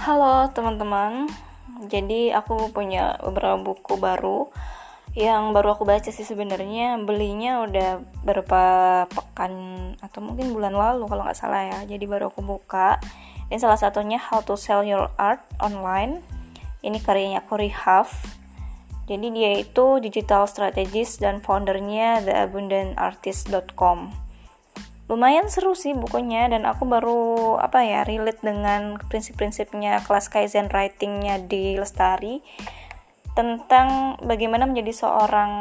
Halo teman-teman, jadi aku punya beberapa buku baru yang baru aku baca sih sebenarnya belinya udah beberapa pekan atau mungkin bulan lalu kalau nggak salah ya. Jadi baru aku buka. Dan salah satunya How to Sell Your Art Online. Ini karyanya Corey Huff. Jadi dia itu digital strategist dan foundernya theabundantartist.com lumayan seru sih bukunya dan aku baru apa ya relate dengan prinsip-prinsipnya kelas kaizen writingnya di Lestari tentang bagaimana menjadi seorang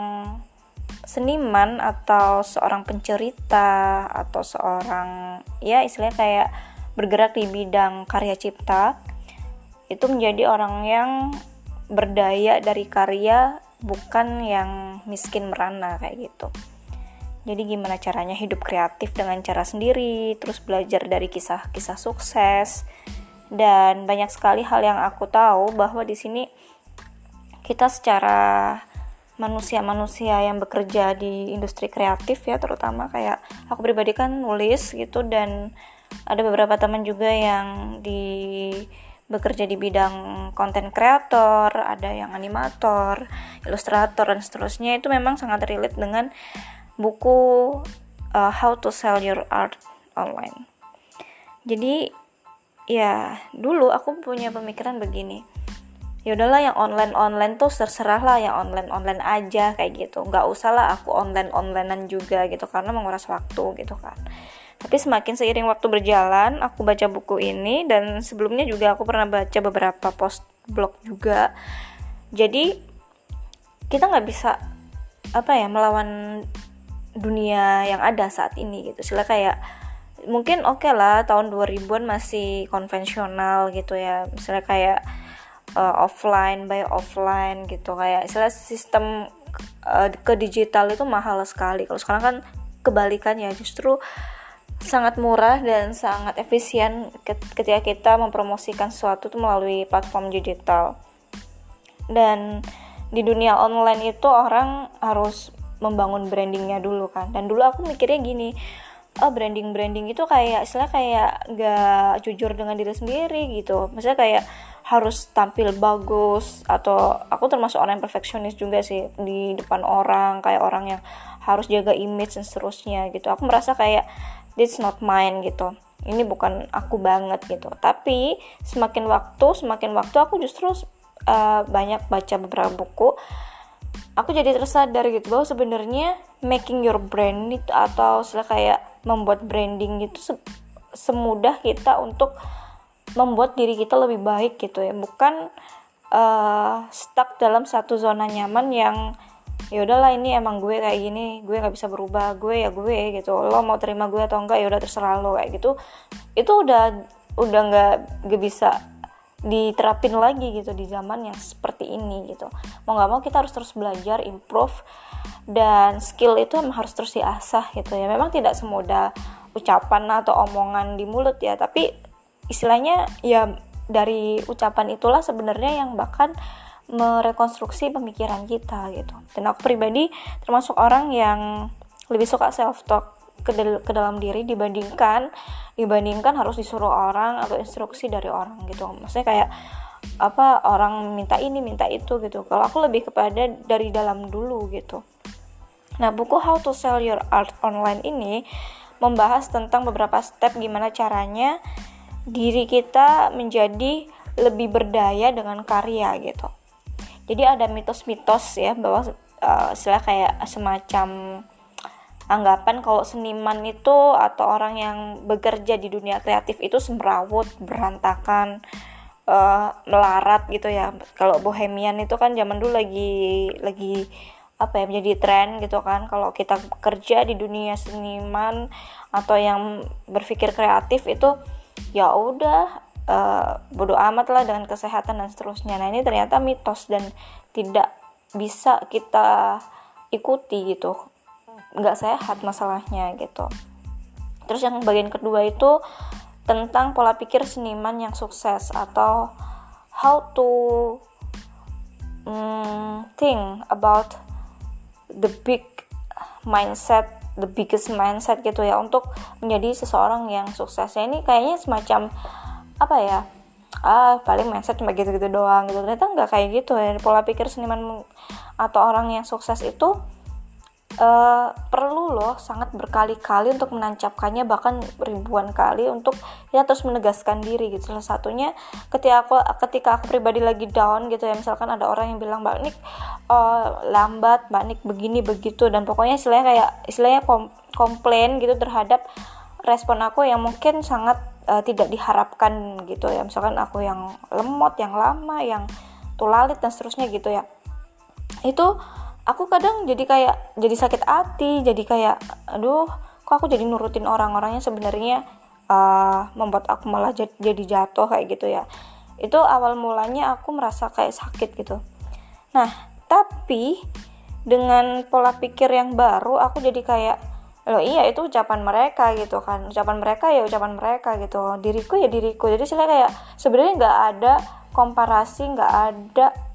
seniman atau seorang pencerita atau seorang ya istilahnya kayak bergerak di bidang karya cipta. Itu menjadi orang yang berdaya dari karya bukan yang miskin merana kayak gitu jadi gimana caranya hidup kreatif dengan cara sendiri terus belajar dari kisah-kisah sukses. Dan banyak sekali hal yang aku tahu bahwa di sini kita secara manusia-manusia yang bekerja di industri kreatif ya terutama kayak aku pribadi kan nulis gitu dan ada beberapa teman juga yang di bekerja di bidang konten kreator, ada yang animator, ilustrator dan seterusnya. Itu memang sangat relate dengan buku uh, How to Sell Your Art Online. Jadi ya dulu aku punya pemikiran begini. Ya udahlah yang online online tuh terserah lah yang online online aja kayak gitu. Nggak usah lah aku online onlinean juga gitu karena menguras waktu gitu kan. Tapi semakin seiring waktu berjalan, aku baca buku ini dan sebelumnya juga aku pernah baca beberapa post blog juga. Jadi kita nggak bisa apa ya melawan dunia yang ada saat ini gitu. Sila kayak mungkin oke okay lah tahun 2000-an masih konvensional gitu ya. Misalnya kayak uh, offline by offline gitu. Kayak istilah sistem uh, ke digital itu mahal sekali. Kalau sekarang kan kebalikannya justru sangat murah dan sangat efisien ketika kita mempromosikan sesuatu itu melalui platform digital. Dan di dunia online itu orang harus membangun brandingnya dulu kan. Dan dulu aku mikirnya gini oh branding branding itu kayak istilah kayak gak jujur dengan diri sendiri gitu. Maksudnya kayak harus tampil bagus atau aku termasuk orang yang perfeksionis juga sih di depan orang kayak orang yang harus jaga image dan seterusnya gitu. Aku merasa kayak this not mine gitu. Ini bukan aku banget gitu. Tapi semakin waktu semakin waktu aku justru uh, banyak baca beberapa buku aku jadi tersadar gitu bahwa sebenarnya making your brand itu atau setelah kayak membuat branding itu se semudah kita untuk membuat diri kita lebih baik gitu ya. Bukan uh, stuck dalam satu zona nyaman yang ya udahlah ini emang gue kayak gini gue nggak bisa berubah gue ya gue gitu. Lo mau terima gue atau enggak ya udah terserah lo kayak gitu. Itu udah udah nggak gak bisa diterapin lagi gitu di zaman yang seperti ini gitu. Mau nggak mau kita harus terus belajar improve dan skill itu emang harus terus diasah gitu ya. Memang tidak semudah ucapan atau omongan di mulut ya tapi istilahnya ya dari ucapan itulah sebenarnya yang bahkan merekonstruksi pemikiran kita gitu. Dan aku pribadi termasuk orang yang lebih suka self talk ke, ke dalam diri dibandingkan dibandingkan harus disuruh orang atau instruksi dari orang gitu. Maksudnya kayak apa orang minta ini minta itu gitu. Kalau aku lebih kepada dari dalam dulu gitu. Nah buku How to Sell Your Art Online ini membahas tentang beberapa step gimana caranya diri kita menjadi lebih berdaya dengan karya gitu. Jadi ada mitos-mitos ya bahwa uh, istilah kayak semacam anggapan kalau seniman itu atau orang yang bekerja di dunia kreatif itu semrawut berantakan uh, melarat gitu ya. Kalau bohemian itu kan zaman dulu lagi lagi apa ya menjadi tren gitu kan. Kalau kita kerja di dunia seniman atau yang berpikir kreatif itu ya udah uh, bodoh amat lah dengan kesehatan dan seterusnya. Nah ini ternyata mitos dan tidak bisa kita ikuti gitu nggak sehat masalahnya gitu. Terus yang bagian kedua itu tentang pola pikir seniman yang sukses atau how to um, think about the big mindset the biggest mindset gitu ya untuk menjadi seseorang yang sukses. Ya ini kayaknya semacam apa ya ah paling mindset cuma gitu-gitu doang gitu. Ternyata nggak kayak gitu ya pola pikir seniman atau orang yang sukses itu uh, perlu loh sangat berkali-kali untuk menancapkannya bahkan ribuan kali untuk ya terus menegaskan diri gitu. Salah satunya ketika aku ketika aku pribadi lagi down gitu ya misalkan ada orang yang bilang mbak Nik uh, lambat mbak Nik begini begitu. Dan pokoknya istilahnya kayak istilahnya kom komplain gitu terhadap respon aku yang mungkin sangat uh, tidak diharapkan gitu ya. Misalkan aku yang lemot yang lama yang tulalit dan seterusnya gitu ya. Itu aku kadang jadi kayak jadi sakit hati jadi kayak aduh kok aku jadi nurutin orang-orang yang sebenarnya uh, membuat aku malah jadi jatuh kayak gitu ya. Itu awal mulanya aku merasa kayak sakit gitu. Nah tapi dengan pola pikir yang baru aku jadi kayak loh iya itu ucapan mereka gitu kan. Ucapan mereka ya ucapan mereka gitu. Diriku ya diriku. Jadi saya kayak sebenarnya nggak ada komparasi nggak ada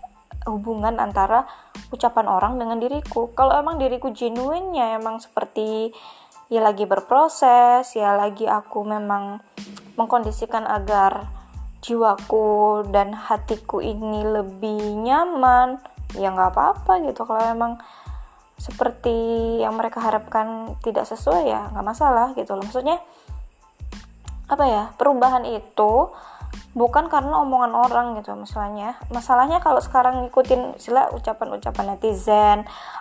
hubungan antara ucapan orang dengan diriku. Kalau emang diriku genuine emang seperti ya lagi berproses ya lagi aku memang mengkondisikan agar jiwaku dan hatiku ini lebih nyaman ya nggak apa-apa gitu. Kalau emang seperti yang mereka harapkan tidak sesuai ya nggak masalah gitu loh. Maksudnya apa ya perubahan itu bukan karena omongan orang gitu masalahnya. Masalahnya kalau sekarang ngikutin sila ucapan-ucapan netizen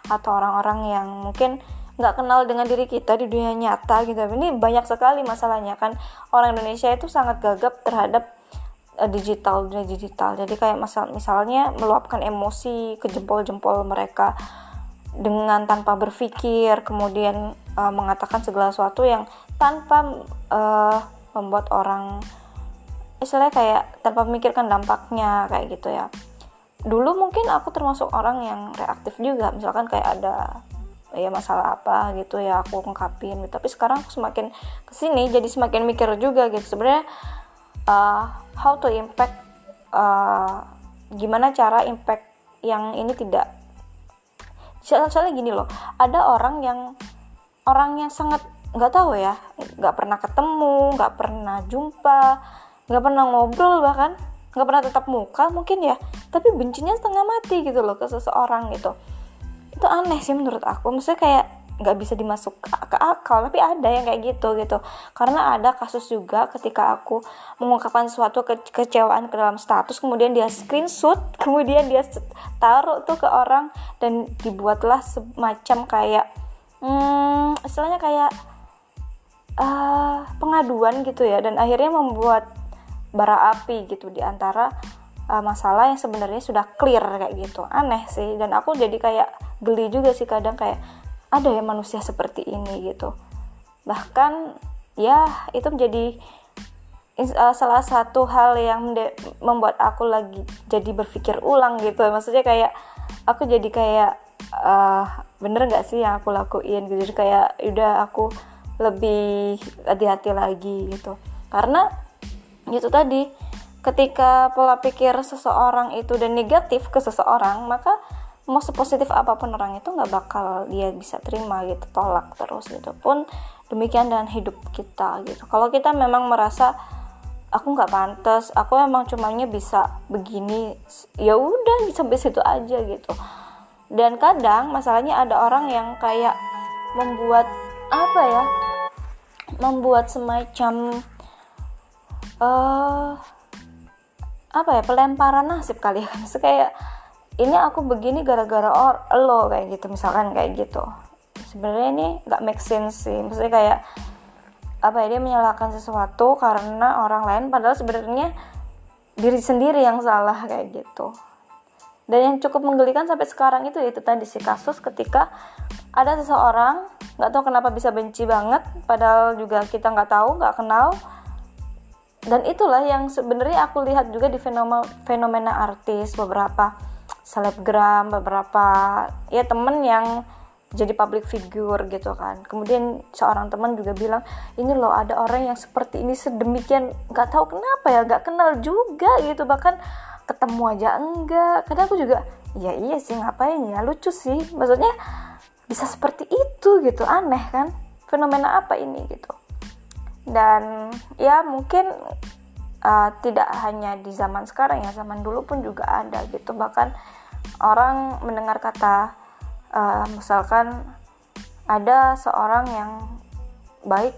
atau orang-orang yang mungkin nggak kenal dengan diri kita di dunia nyata gitu. Ini banyak sekali masalahnya kan. Orang Indonesia itu sangat gagap terhadap uh, digital dunia digital. Jadi kayak masal misalnya meluapkan emosi ke jempol-jempol mereka dengan tanpa berpikir kemudian uh, mengatakan segala sesuatu yang tanpa uh, membuat orang istilahnya kayak tanpa memikirkan dampaknya kayak gitu ya. Dulu mungkin aku termasuk orang yang reaktif juga misalkan kayak ada ya masalah apa gitu ya aku ungkapin tapi sekarang aku semakin ke sini jadi semakin mikir juga gitu. Sebenarnya uh, how to impact uh, gimana cara impact yang ini tidak. Soalnya gini loh ada orang yang orang yang sangat nggak tahu ya nggak pernah ketemu nggak pernah jumpa nggak pernah ngobrol bahkan. Nggak pernah tetap muka mungkin ya. Tapi bencinya setengah mati gitu loh ke seseorang gitu. Itu aneh sih menurut aku. Maksudnya kayak nggak bisa dimasuk ke akal tapi ada yang kayak gitu gitu. Karena ada kasus juga ketika aku mengungkapkan suatu ke kecewaan ke dalam status kemudian dia screenshot kemudian dia taruh tuh ke orang dan dibuatlah semacam kayak hmm, istilahnya kayak uh, pengaduan gitu ya. Dan akhirnya membuat bara api gitu di antara uh, masalah yang sebenarnya sudah clear kayak gitu. Aneh sih dan aku jadi kayak geli juga sih kadang kayak ada ya manusia seperti ini gitu. Bahkan ya itu menjadi uh, salah satu hal yang membuat aku lagi jadi berpikir ulang gitu. Maksudnya kayak aku jadi kayak uh, bener nggak sih yang aku lakuin gitu? Jadi kayak udah aku lebih hati-hati lagi gitu. Karena itu tadi. Ketika pola pikir seseorang itu dan negatif ke seseorang maka mau sepositif apa pun orang itu nggak bakal dia bisa terima gitu tolak terus gitu pun. Demikian dengan hidup kita gitu. Kalau kita memang merasa aku nggak pantas aku emang cumanya bisa begini ya udah sampai situ aja gitu. Dan kadang masalahnya ada orang yang kayak membuat apa ya membuat semacam uh, apa ya pelemparan nasib kali ya. Kayak ini aku begini gara-gara or lo kayak gitu misalkan kayak gitu. Sebenarnya ini nggak make sense sih. Maksudnya kayak apa ya dia menyalahkan sesuatu karena orang lain padahal sebenarnya diri sendiri yang salah kayak gitu. Dan yang cukup menggelikan sampai sekarang itu itu tadi si kasus ketika ada seseorang nggak tahu kenapa bisa benci banget padahal juga kita nggak tahu nggak kenal dan itulah yang sebenarnya aku lihat juga di fenomena fenomena artis beberapa selebgram beberapa ya temen yang jadi public figure gitu kan. Kemudian seorang teman juga bilang ini loh ada orang yang seperti ini sedemikian nggak tahu kenapa ya nggak kenal juga gitu bahkan ketemu aja enggak. Kadang aku juga ya iya sih ngapain ya lucu sih. Maksudnya bisa seperti itu gitu aneh kan? Fenomena apa ini gitu dan ya mungkin uh, tidak hanya di zaman sekarang ya zaman dulu pun juga ada gitu. Bahkan orang mendengar kata uh, misalkan ada seorang yang baik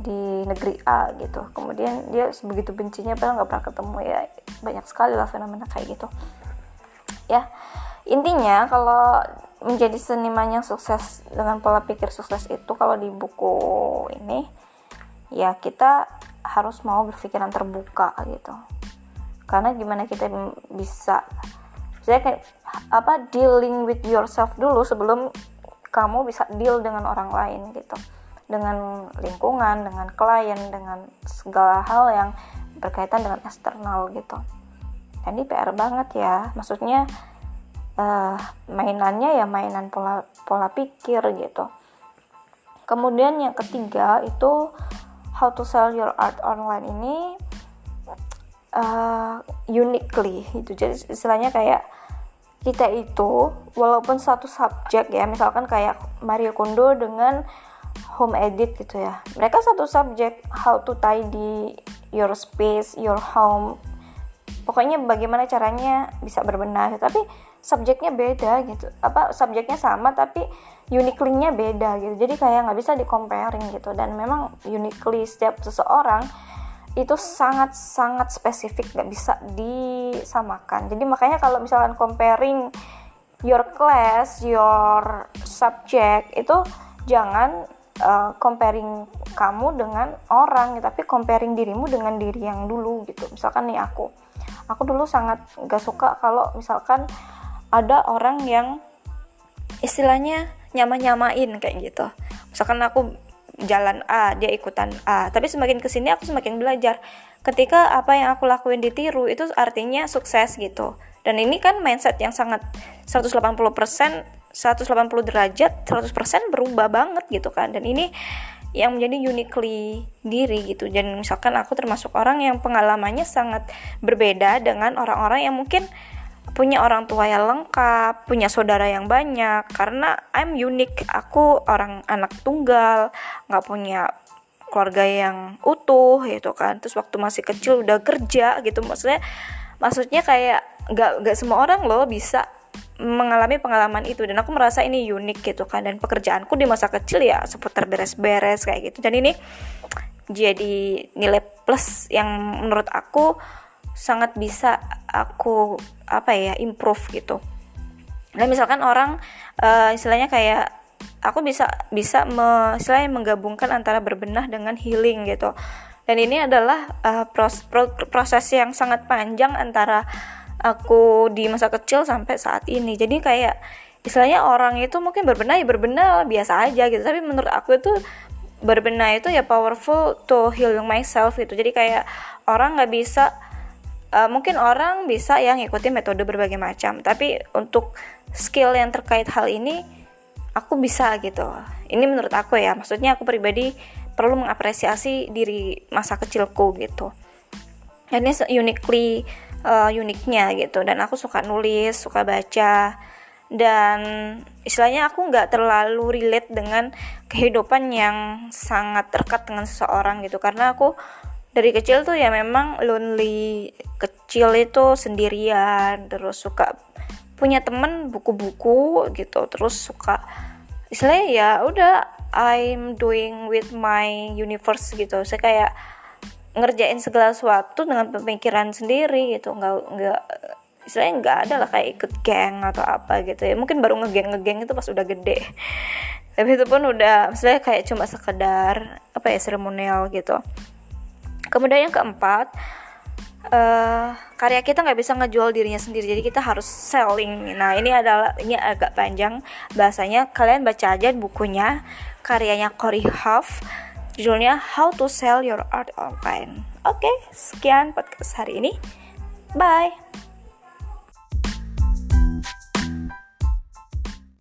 di negeri A gitu. Kemudian dia begitu bencinya padahal nggak pernah ketemu ya. Banyak sekali lah fenomena kayak gitu. Ya intinya kalau menjadi seniman yang sukses dengan pola pikir sukses itu kalau di buku ini ya kita harus mau berpikiran terbuka gitu. Karena gimana kita bisa saya kayak apa dealing with yourself dulu sebelum kamu bisa deal dengan orang lain gitu. Dengan lingkungan dengan klien dengan segala hal yang berkaitan dengan eksternal gitu. Jadi PR banget ya. Maksudnya uh, mainannya ya mainan pola pola pikir gitu. Kemudian yang ketiga itu how to sell your art online ini uh, uniquely gitu. Jadi istilahnya kayak kita itu walaupun satu subjek ya misalkan kayak Mario Kondo dengan home edit gitu ya. Mereka satu subjek how to tidy your space your home. Pokoknya bagaimana caranya bisa berbenah. Tapi subjeknya beda gitu. Apa subjeknya sama tapi uniquely-nya beda gitu. Jadi kayak nggak bisa di comparing gitu. Dan memang uniquely setiap seseorang itu sangat sangat spesifik nggak bisa disamakan. Jadi makanya kalau misalkan comparing your class your subject itu jangan uh, comparing kamu dengan orang tapi comparing dirimu dengan diri yang dulu gitu. Misalkan nih aku. Aku dulu sangat gak suka kalau misalkan ada orang yang istilahnya nyama-nyamain kayak gitu. Misalkan aku jalan A dia ikutan A. Tapi semakin ke sini aku semakin belajar. Ketika apa yang aku lakuin ditiru itu artinya sukses gitu. Dan ini kan mindset yang sangat 180% 180 derajat 100% berubah banget gitu kan. Dan ini yang menjadi uniquely diri gitu. Dan misalkan aku termasuk orang yang pengalamannya sangat berbeda dengan orang-orang yang mungkin punya orang tua yang lengkap, punya saudara yang banyak karena I'm unique. Aku orang anak tunggal, nggak punya keluarga yang utuh gitu kan. Terus waktu masih kecil udah kerja gitu maksudnya maksudnya kayak nggak nggak semua orang loh bisa mengalami pengalaman itu dan aku merasa ini unik gitu kan dan pekerjaanku di masa kecil ya seputar beres-beres kayak gitu dan ini jadi nilai plus yang menurut aku sangat bisa aku apa ya improve gitu. Nah misalkan orang uh, istilahnya kayak aku bisa bisa me, istilahnya menggabungkan antara berbenah dengan healing gitu. Dan ini adalah uh, pros, pro, proses yang sangat panjang antara aku di masa kecil sampai saat ini. Jadi kayak istilahnya orang itu mungkin berbenah ya berbenah biasa aja gitu. Tapi menurut aku itu berbenah itu ya powerful to heal myself gitu. Jadi kayak orang nggak bisa uh, mungkin orang bisa yang ngikutin metode berbagai macam tapi untuk skill yang terkait hal ini aku bisa gitu. Ini menurut aku ya maksudnya aku pribadi perlu mengapresiasi diri masa kecilku gitu. Ini uniquely uh, uniknya gitu. Dan aku suka nulis suka baca dan istilahnya aku nggak terlalu relate dengan kehidupan yang sangat terkat dengan seseorang gitu. Karena aku dari kecil tuh ya memang lonely kecil itu sendirian terus suka punya temen buku-buku gitu terus suka istilahnya ya udah I'm doing with my universe gitu. Saya kayak ngerjain segala sesuatu dengan pemikiran sendiri gitu nggak nggak istilahnya nggak ada lah kayak ikut geng atau apa gitu ya. Mungkin baru ngegeng ngegeng itu pas udah gede. Tapi itu pun udah misalnya kayak cuma sekedar apa ya seremonial gitu kemudian yang keempat uh, karya kita nggak bisa ngejual dirinya sendiri jadi kita harus selling. Nah ini adalah ini agak panjang bahasanya. Kalian baca aja bukunya karyanya Corey Huff judulnya How to Sell Your Art Online. Oke okay, sekian podcast hari ini. Bye